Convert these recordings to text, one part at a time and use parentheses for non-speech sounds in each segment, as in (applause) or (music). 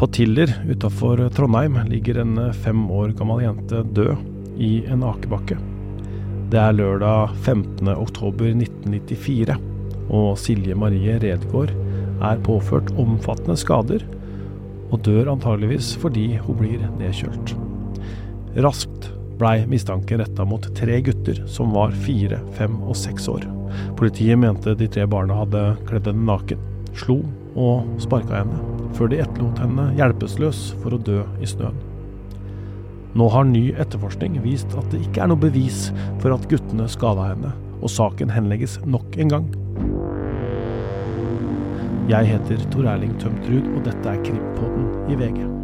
På Tiller utafor Trondheim ligger en fem år gammel jente død i en akebakke. Det er lørdag 15.10.1994, og Silje Marie Redgaard er påført omfattende skader, og dør antageligvis fordi hun blir nedkjølt. Raskt blei mistanken retta mot tre gutter som var fire, fem og seks år. Politiet mente de tre barna hadde kledd henne naken, slo og sparka henne, før de etterlot henne hjelpeløs for å dø i snøen. Nå har ny etterforskning vist at det ikke er noe bevis for at guttene skada henne, og saken henlegges nok en gang. Jeg heter Tor Erling Tømtrud, og dette er Krimpodden i VG.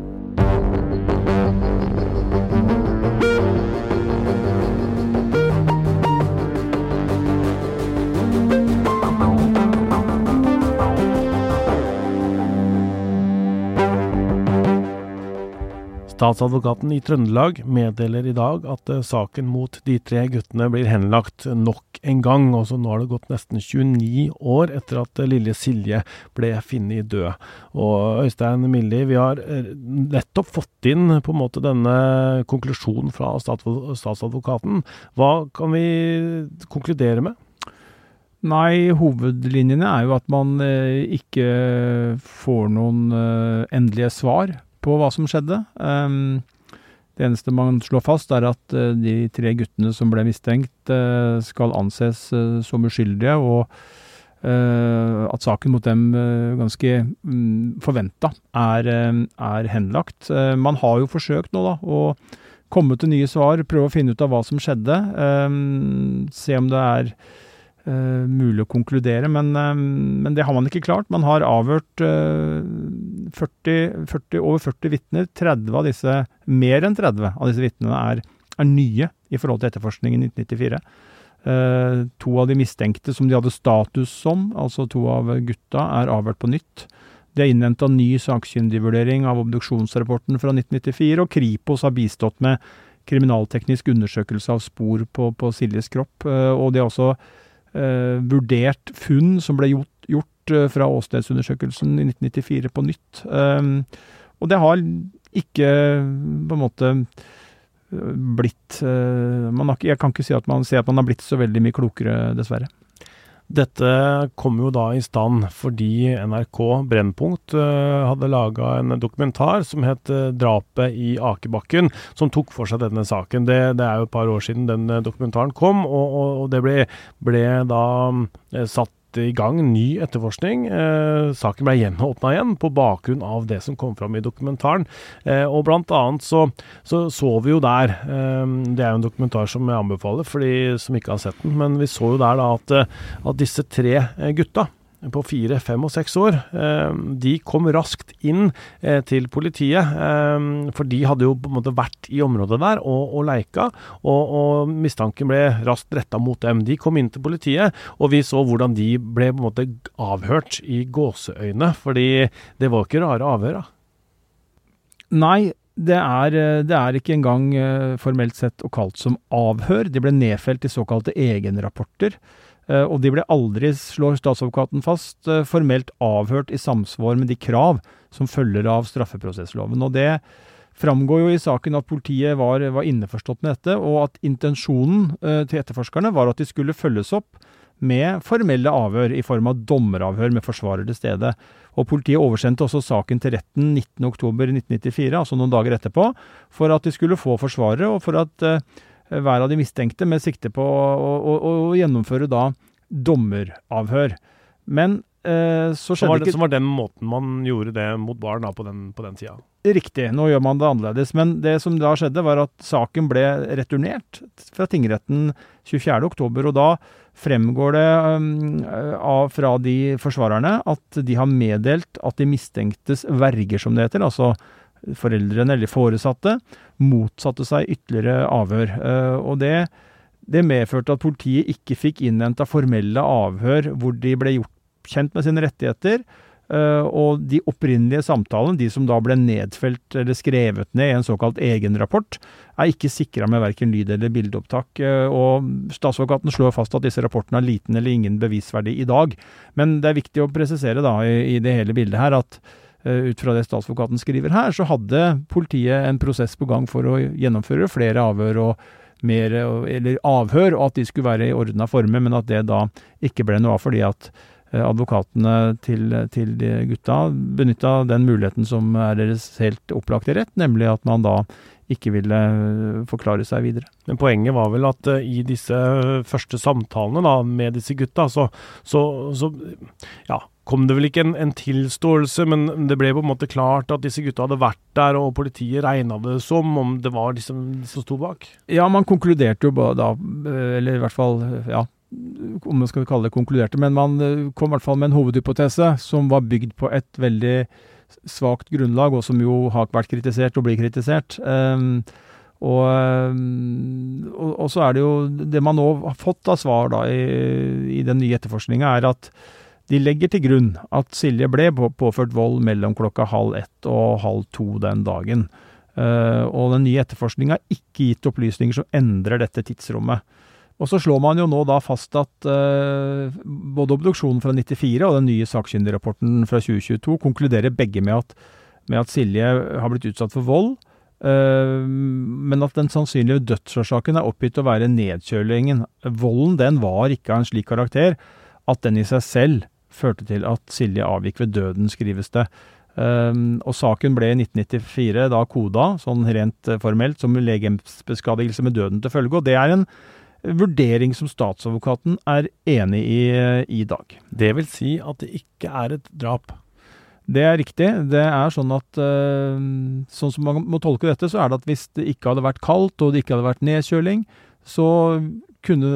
Statsadvokaten i Trøndelag meddeler i dag at uh, saken mot de tre guttene blir henlagt nok en gang. Også Nå har det gått nesten 29 år etter at uh, lille Silje ble funnet død. Og Øystein Milli, vi har uh, nettopp fått inn på en måte denne konklusjonen fra statsadvokaten. Hva kan vi konkludere med? Nei, hovedlinjene er jo at man ikke får noen endelige svar på hva som skjedde. Um, det eneste man slår fast, er at uh, de tre guttene som ble mistenkt, uh, skal anses uh, som uskyldige, og at saken mot dem ganske um, forventa er, er, henlagt. man har jo forsøkt nå da å komme til nye svar, prøve å finne ut av hva som skjedde. se om det er uh, mulig å konkludere, men, uh, men, det har man ikke klart. Man har avhørt uh, 40, 40, over 40 vitner. 30 av disse, mer enn 30 av disse vitnene er, er nye i forhold til etterforskningen i 1994. to av de mistenkte som de hadde status som, altså to av gutta, er avhørt på nytt. Det er innhenta ny sakkyndigvurdering av obduksjonsrapporten fra 1994, og Kripos har bistått med kriminalteknisk undersøkelse av spor på, på Siljes kropp. Og de har også eh, vurdert funn som ble gjort, gjort eh, fra åstedsundersøkelsen i 1994 på nytt. Um, og det har ikke på en måte blitt uh, har, Jeg kan ikke si at man ser at man har blitt så veldig mye klokere, dessverre. Dette kom jo da i stand fordi NRK Brennpunkt uh, hadde laga en dokumentar som het uh, 'Drapet i Akebakken', som tok for seg denne saken. Det, det er jo et par år siden den uh, dokumentaren kom, og, og det ble, ble da satt i gang ny etterforskning. Eh, saken ble gjenåpna igjen på bakgrunn av det som kom fram i dokumentaren. Eh, og blant annet så, så, så vi jo der eh, Det er jo en dokumentar som jeg anbefaler for de som ikke har sett den, men vi så jo der da at, eh, at disse tre eh, gutta på fire, fem og seks år, eh, de kom raskt inn eh, til politiet. Eh, for de hadde jo på en måte vært i området der og, og leika, og, og, mistanken ble raskt retta mot dem. De kom inn til politiet, og vi så hvordan de ble på en måte avhørt i gåseøyne, fordi det var ikke rare avhør. da. Nei, det er, det er, ikke engang formelt sett og kalt som avhør. De ble nedfelt i såkalte egenrapporter. Eh, og de ble aldri, slår statsadvokaten fast, eh, formelt avhørt i samsvar med de krav som følger av straffeprosessloven. Og det framgår jo i saken at politiet var, var innforstått med dette, og at intensjonen eh, til etterforskerne var at de skulle følges opp med formelle avhør i form av dommeravhør med forsvarer til stede. Og politiet oversendte også saken til retten 19.10.1994, altså noen dager etterpå, for at de skulle få forsvarere, og for at hver av de mistenkte, med sikte på å, å, å gjennomføre da dommeravhør. Men eh, så skjedde som var, ikke Som var den måten man gjorde det mot barn da, på den, på den tida? Riktig, nå gjør man det annerledes. Men det som da skjedde, var at saken ble returnert fra tingretten 24.10, og da fremgår det um, av, fra de forsvarerne at de har meddelt at de mistenktes verger, som det heter, altså foreldrene eller foresatte motsatte seg ytterligere avhør. Eh, og det, det medførte at politiet ikke fikk innhenta formelle avhør hvor de ble gjort kjent med sine rettigheter. Uh, og de opprinnelige samtalene, de som da ble nedfelt eller skrevet ned i en såkalt egenrapport, er ikke sikra med verken lyd- eller bildeopptak. Uh, og Statsadvokaten slår fast at disse rapportene har liten eller ingen bevisverdi i dag. Men det er viktig å presisere da i det hele bildet her at ut fra det statsadvokaten skriver her, så hadde politiet en prosess på gang for å gjennomføre flere avhør og mer, eller avhør, og at de skulle være i ordna former, men at det da ikke ble noe av fordi at advokatene til, til gutta benytta den muligheten som er deres helt opplagte rett, nemlig at man da ikke ville øh, forklare seg videre. Men poenget var vel at uh, i disse første samtalene da, med disse gutta, så, så, så ja, kom det vel ikke en, en, tilståelse, men det ble på en måte klart at disse gutta hadde vært der, og politiet regna det som om det var de som, de som sto bak? Ja, man konkluderte jo da, øh, eller i hvert fall, ja, om man skal kalle det konkluderte, men man kom i hvert fall med en hovedhypotese som var bygd på et veldig svakt grunnlag, og som jo har vært kritisert og blir kritisert. Um, og, ehm, og, og, så er det jo Det man nå har fått av svar da i, i den nye etterforskninga, er at de legger til grunn at Silje ble påført vold mellom klokka halv ett og halv to den dagen. Uh, og den nye etterforskninga har ikke gitt opplysninger som endrer dette tidsrommet. Og så slår man jo nå da fast at uh, både obduksjonen fra 94 og den nye sakkyndigrapporten fra 2022 konkluderer begge med at, med at Silje har blitt utsatt for vold, uh, men at den sannsynlige dødsårsaken er oppgitt å være nedkjølingen. Volden den var ikke av en slik karakter at den i seg selv førte til at Silje avgikk ved døden, skrives det. Um, og saken ble i 1994 da koda, sånn rent formelt, som legemsbeskadigelse med døden til følge. Og det er en vurdering som statsadvokaten er enig i i dag. Det vil si at det ikke er et drap? Det er riktig. Det er sånn at uh, Sånn som man må tolke dette, så er det at hvis det ikke hadde vært kaldt, og det ikke hadde vært nedkjøling, så kunne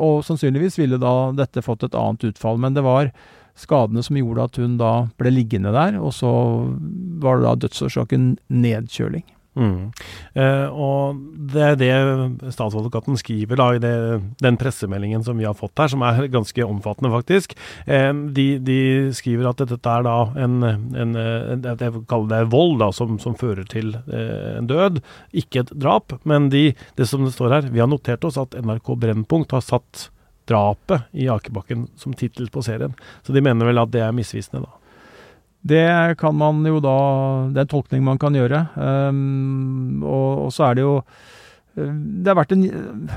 Og sannsynligvis ville da dette fått et annet utfall. Men det var skadene som gjorde at hun da ble liggende der, og så var det da dødsårsaken nedkjøling. Mm. Eh, og det er det statsadvokaten skriver da i det, den pressemeldingen som vi har fått her, som er ganske omfattende, faktisk. Eh, de, de, skriver at dette er da en, en, en Jeg vil kalle det vold, da, som, som fører til eh, en død. Ikke et drap, men de, det som det står her, vi har notert oss at NRK Brennpunkt har satt drapet i Akebakken som tittel på serien. Så de mener vel at det er misvisende, da. Det kan man jo da Det er en tolkning man kan gjøre. Um, og, og, så er det jo eh, det har vært en,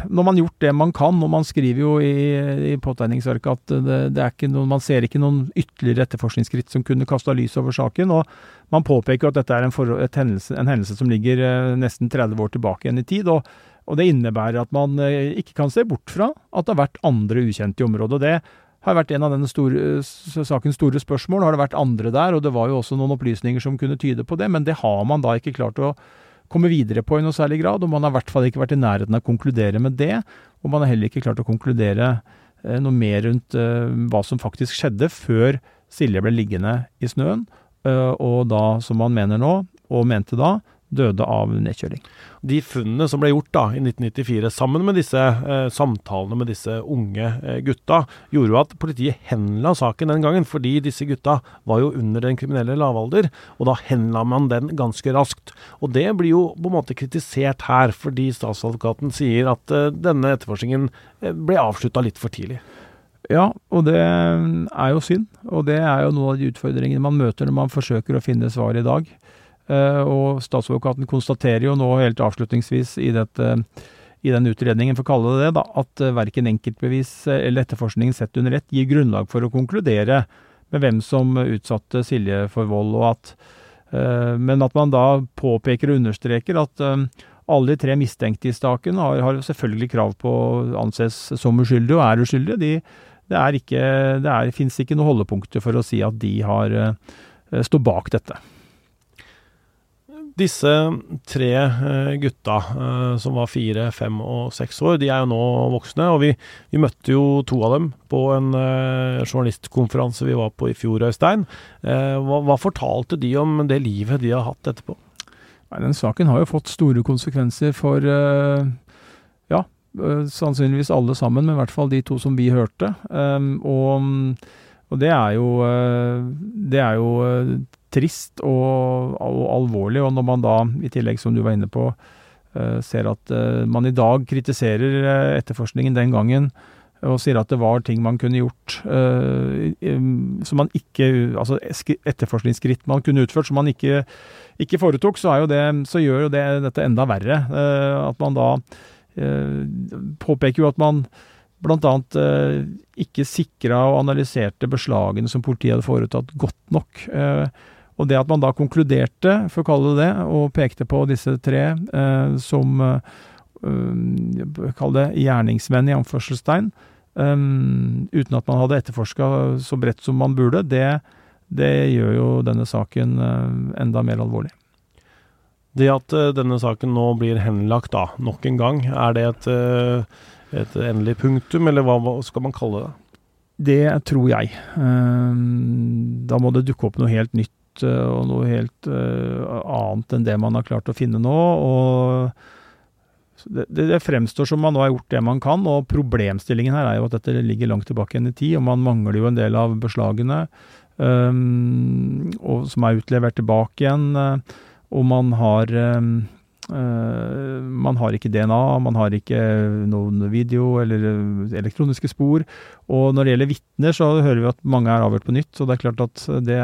Når man har gjort det man kan, og man skriver jo i, i påtegningsverket at det, det, er ikke noen, man ser ikke noen ytterligere etterforskningsskritt som kunne kasta lys over saken. og Man påpeker at dette er en, for, hendelse, en hendelse, som ligger eh, nesten 30 år tilbake igjen i tid. og, og Det innebærer at man eh, ikke kan se bort fra at det har vært andre ukjente i området. og det har vært en av denne store, sakens store spørsmål. Har det vært andre der? Og det var jo også noen opplysninger som kunne tyde på det, men det har man da ikke klart å komme videre på i noe særlig grad. Og man har i hvert fall ikke vært i nærheten av å konkludere med det. Og man har heller ikke klart å konkludere eh, noe mer rundt eh, hva som faktisk skjedde før Silje ble liggende i snøen, eh, og da, som man mener nå, og mente da, døde av nedkjøling. De funnene som ble gjort da i 1994, sammen med disse eh, samtalene med disse unge eh, gutta, gjorde jo at politiet henla saken den gangen, fordi disse gutta var jo under den kriminelle lavalder, og da henla man den ganske raskt. Og det blir jo på en måte kritisert her, fordi statsadvokaten sier at eh, denne etterforskningen eh, ble avslutta litt for tidlig. Ja, og det er jo synd. Og det er jo noen av de utfordringene man møter når man forsøker å finne svar i dag. Eh, og statsadvokaten konstaterer jo nå helt avslutningsvis i, dette, i den utredningen, for å kalle det det, da, at eh, verken enkeltbevis eller etterforskningen sett under ett gir grunnlag for å konkludere med hvem som utsatte Silje for vold, og at, eh, men at man da påpeker og understreker at alle de tre mistenkte i staken har, har selvfølgelig krav på å anses som uskyldige, og er uskyldige. De, det er ikke, det er, finnes ikke noe holdepunkter for å si at de har står bak dette. Disse tre uh, gutta uh, som var fire, fem og seks år, de er jo nå voksne. Og vi, vi møtte jo to av dem på en uh, journalistkonferanse vi var på i fjor, Øystein. Hva, hva, fortalte de om det livet de har hatt etterpå? Nei, den saken har jo fått store konsekvenser for ja, sannsynligvis alle sammen, men i hvert fall de to som vi hørte. Og, og, det er jo, det er jo trist og, og, alvorlig. Og når man da, i tillegg som du var inne på, uh, ser at uh, man i dag kritiserer uh, etterforskningen den gangen og sier at det var ting man kunne gjort som man ikke Altså etterforskningsskritt man kunne utført som man ikke, ikke foretok, så, det, så, gjør jo det dette enda verre. At man da påpeker jo at man bl.a. Eh, ikke sikra og analyserte beslagene som politiet hadde foretatt godt nok. Eh, og det at man da konkluderte, for å kalle det det, og pekte på disse tre eh, som eh, Kall det gjerningsmenn, i anførselstegn, eh, uten at man hadde etterforska så bredt som man burde, det, det gjør jo denne saken eh, enda mer alvorlig. Det at denne saken nå blir henlagt da, nok en gang, er det et et endelig punktum, eller hva, hva skal man kalle det? Det tror jeg. Da må det dukke opp noe helt nytt eh, og noe helt eh, annet enn det man har klart å finne nå. og det, det, fremstår som man nå har gjort det man kan, og problemstillingen her er jo at dette ligger langt tilbake igjen i tid, og man mangler jo en del av beslagene um, som er utlevert tilbake igjen. Og man har um, Uh, man har ikke DNA, man har ikke noen video eller elektroniske spor. Og når det gjelder vitner, så hører vi at mange er avhørt på nytt. Så det er klart at det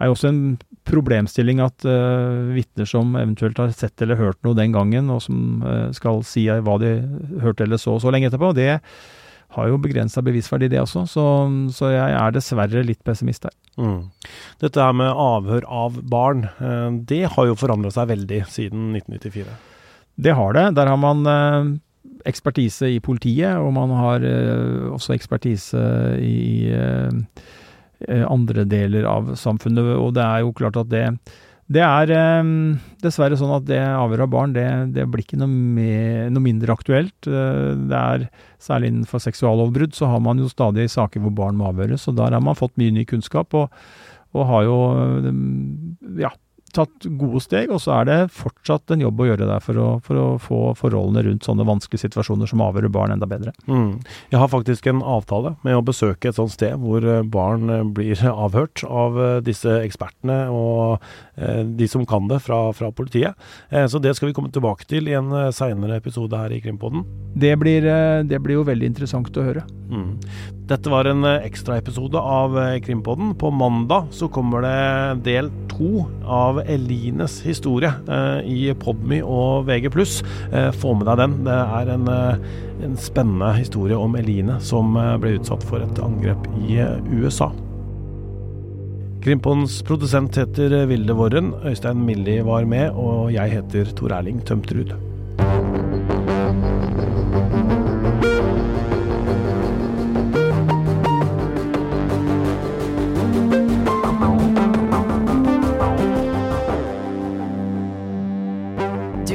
er jo også en problemstilling at uh, vitner som eventuelt har sett eller hørt noe den gangen, og som uh, skal si hva de hørte eller så så lenge etterpå, det har jo begrensa bevisverdi, det også. Så, så, jeg er dessverre litt pessimist der. Mm. Dette her med avhør av barn, uh, det har jo forandra seg veldig siden 1994? Det har det. Der har man ekspertise i politiet, og man har også ekspertise i andre deler av samfunnet. Og det er jo klart at det det er eh, dessverre sånn at det avhør av barn, det, det blir ikke noe, med, noe, mindre aktuelt. Eh, det er Særlig innenfor seksuallovbrudd så har man jo stadig saker hvor barn må avhøres, og der har man fått mye ny kunnskap. og, og har jo eh, ja, tatt gode steg, og så er det fortsatt en jobb å gjøre der for å, for å få forholdene rundt sånne vanskelige situasjoner som avhører barn enda bedre. Mm. Jeg har faktisk en avtale med å besøke et sånt sted hvor eh, barn eh, blir (laughs) avhørt av eh, disse ekspertene og de som kan det fra, fra politiet. Så det skal vi komme tilbake til i en seinere episode her i Krimpodden. Det blir, det blir jo veldig interessant å høre. Mm. Dette var en ekstraepisode av Krimpodden. På mandag så kommer det del to av Elines historie eh, i Podmy og VG+. Eh, få med deg den. Det er en, eh, en spennende historie om Eline som ble utsatt for et angrep i USA. Krimpons produsent heter Vilde Worren. Øystein Milli var med, og jeg heter Tor Erling Tømterud.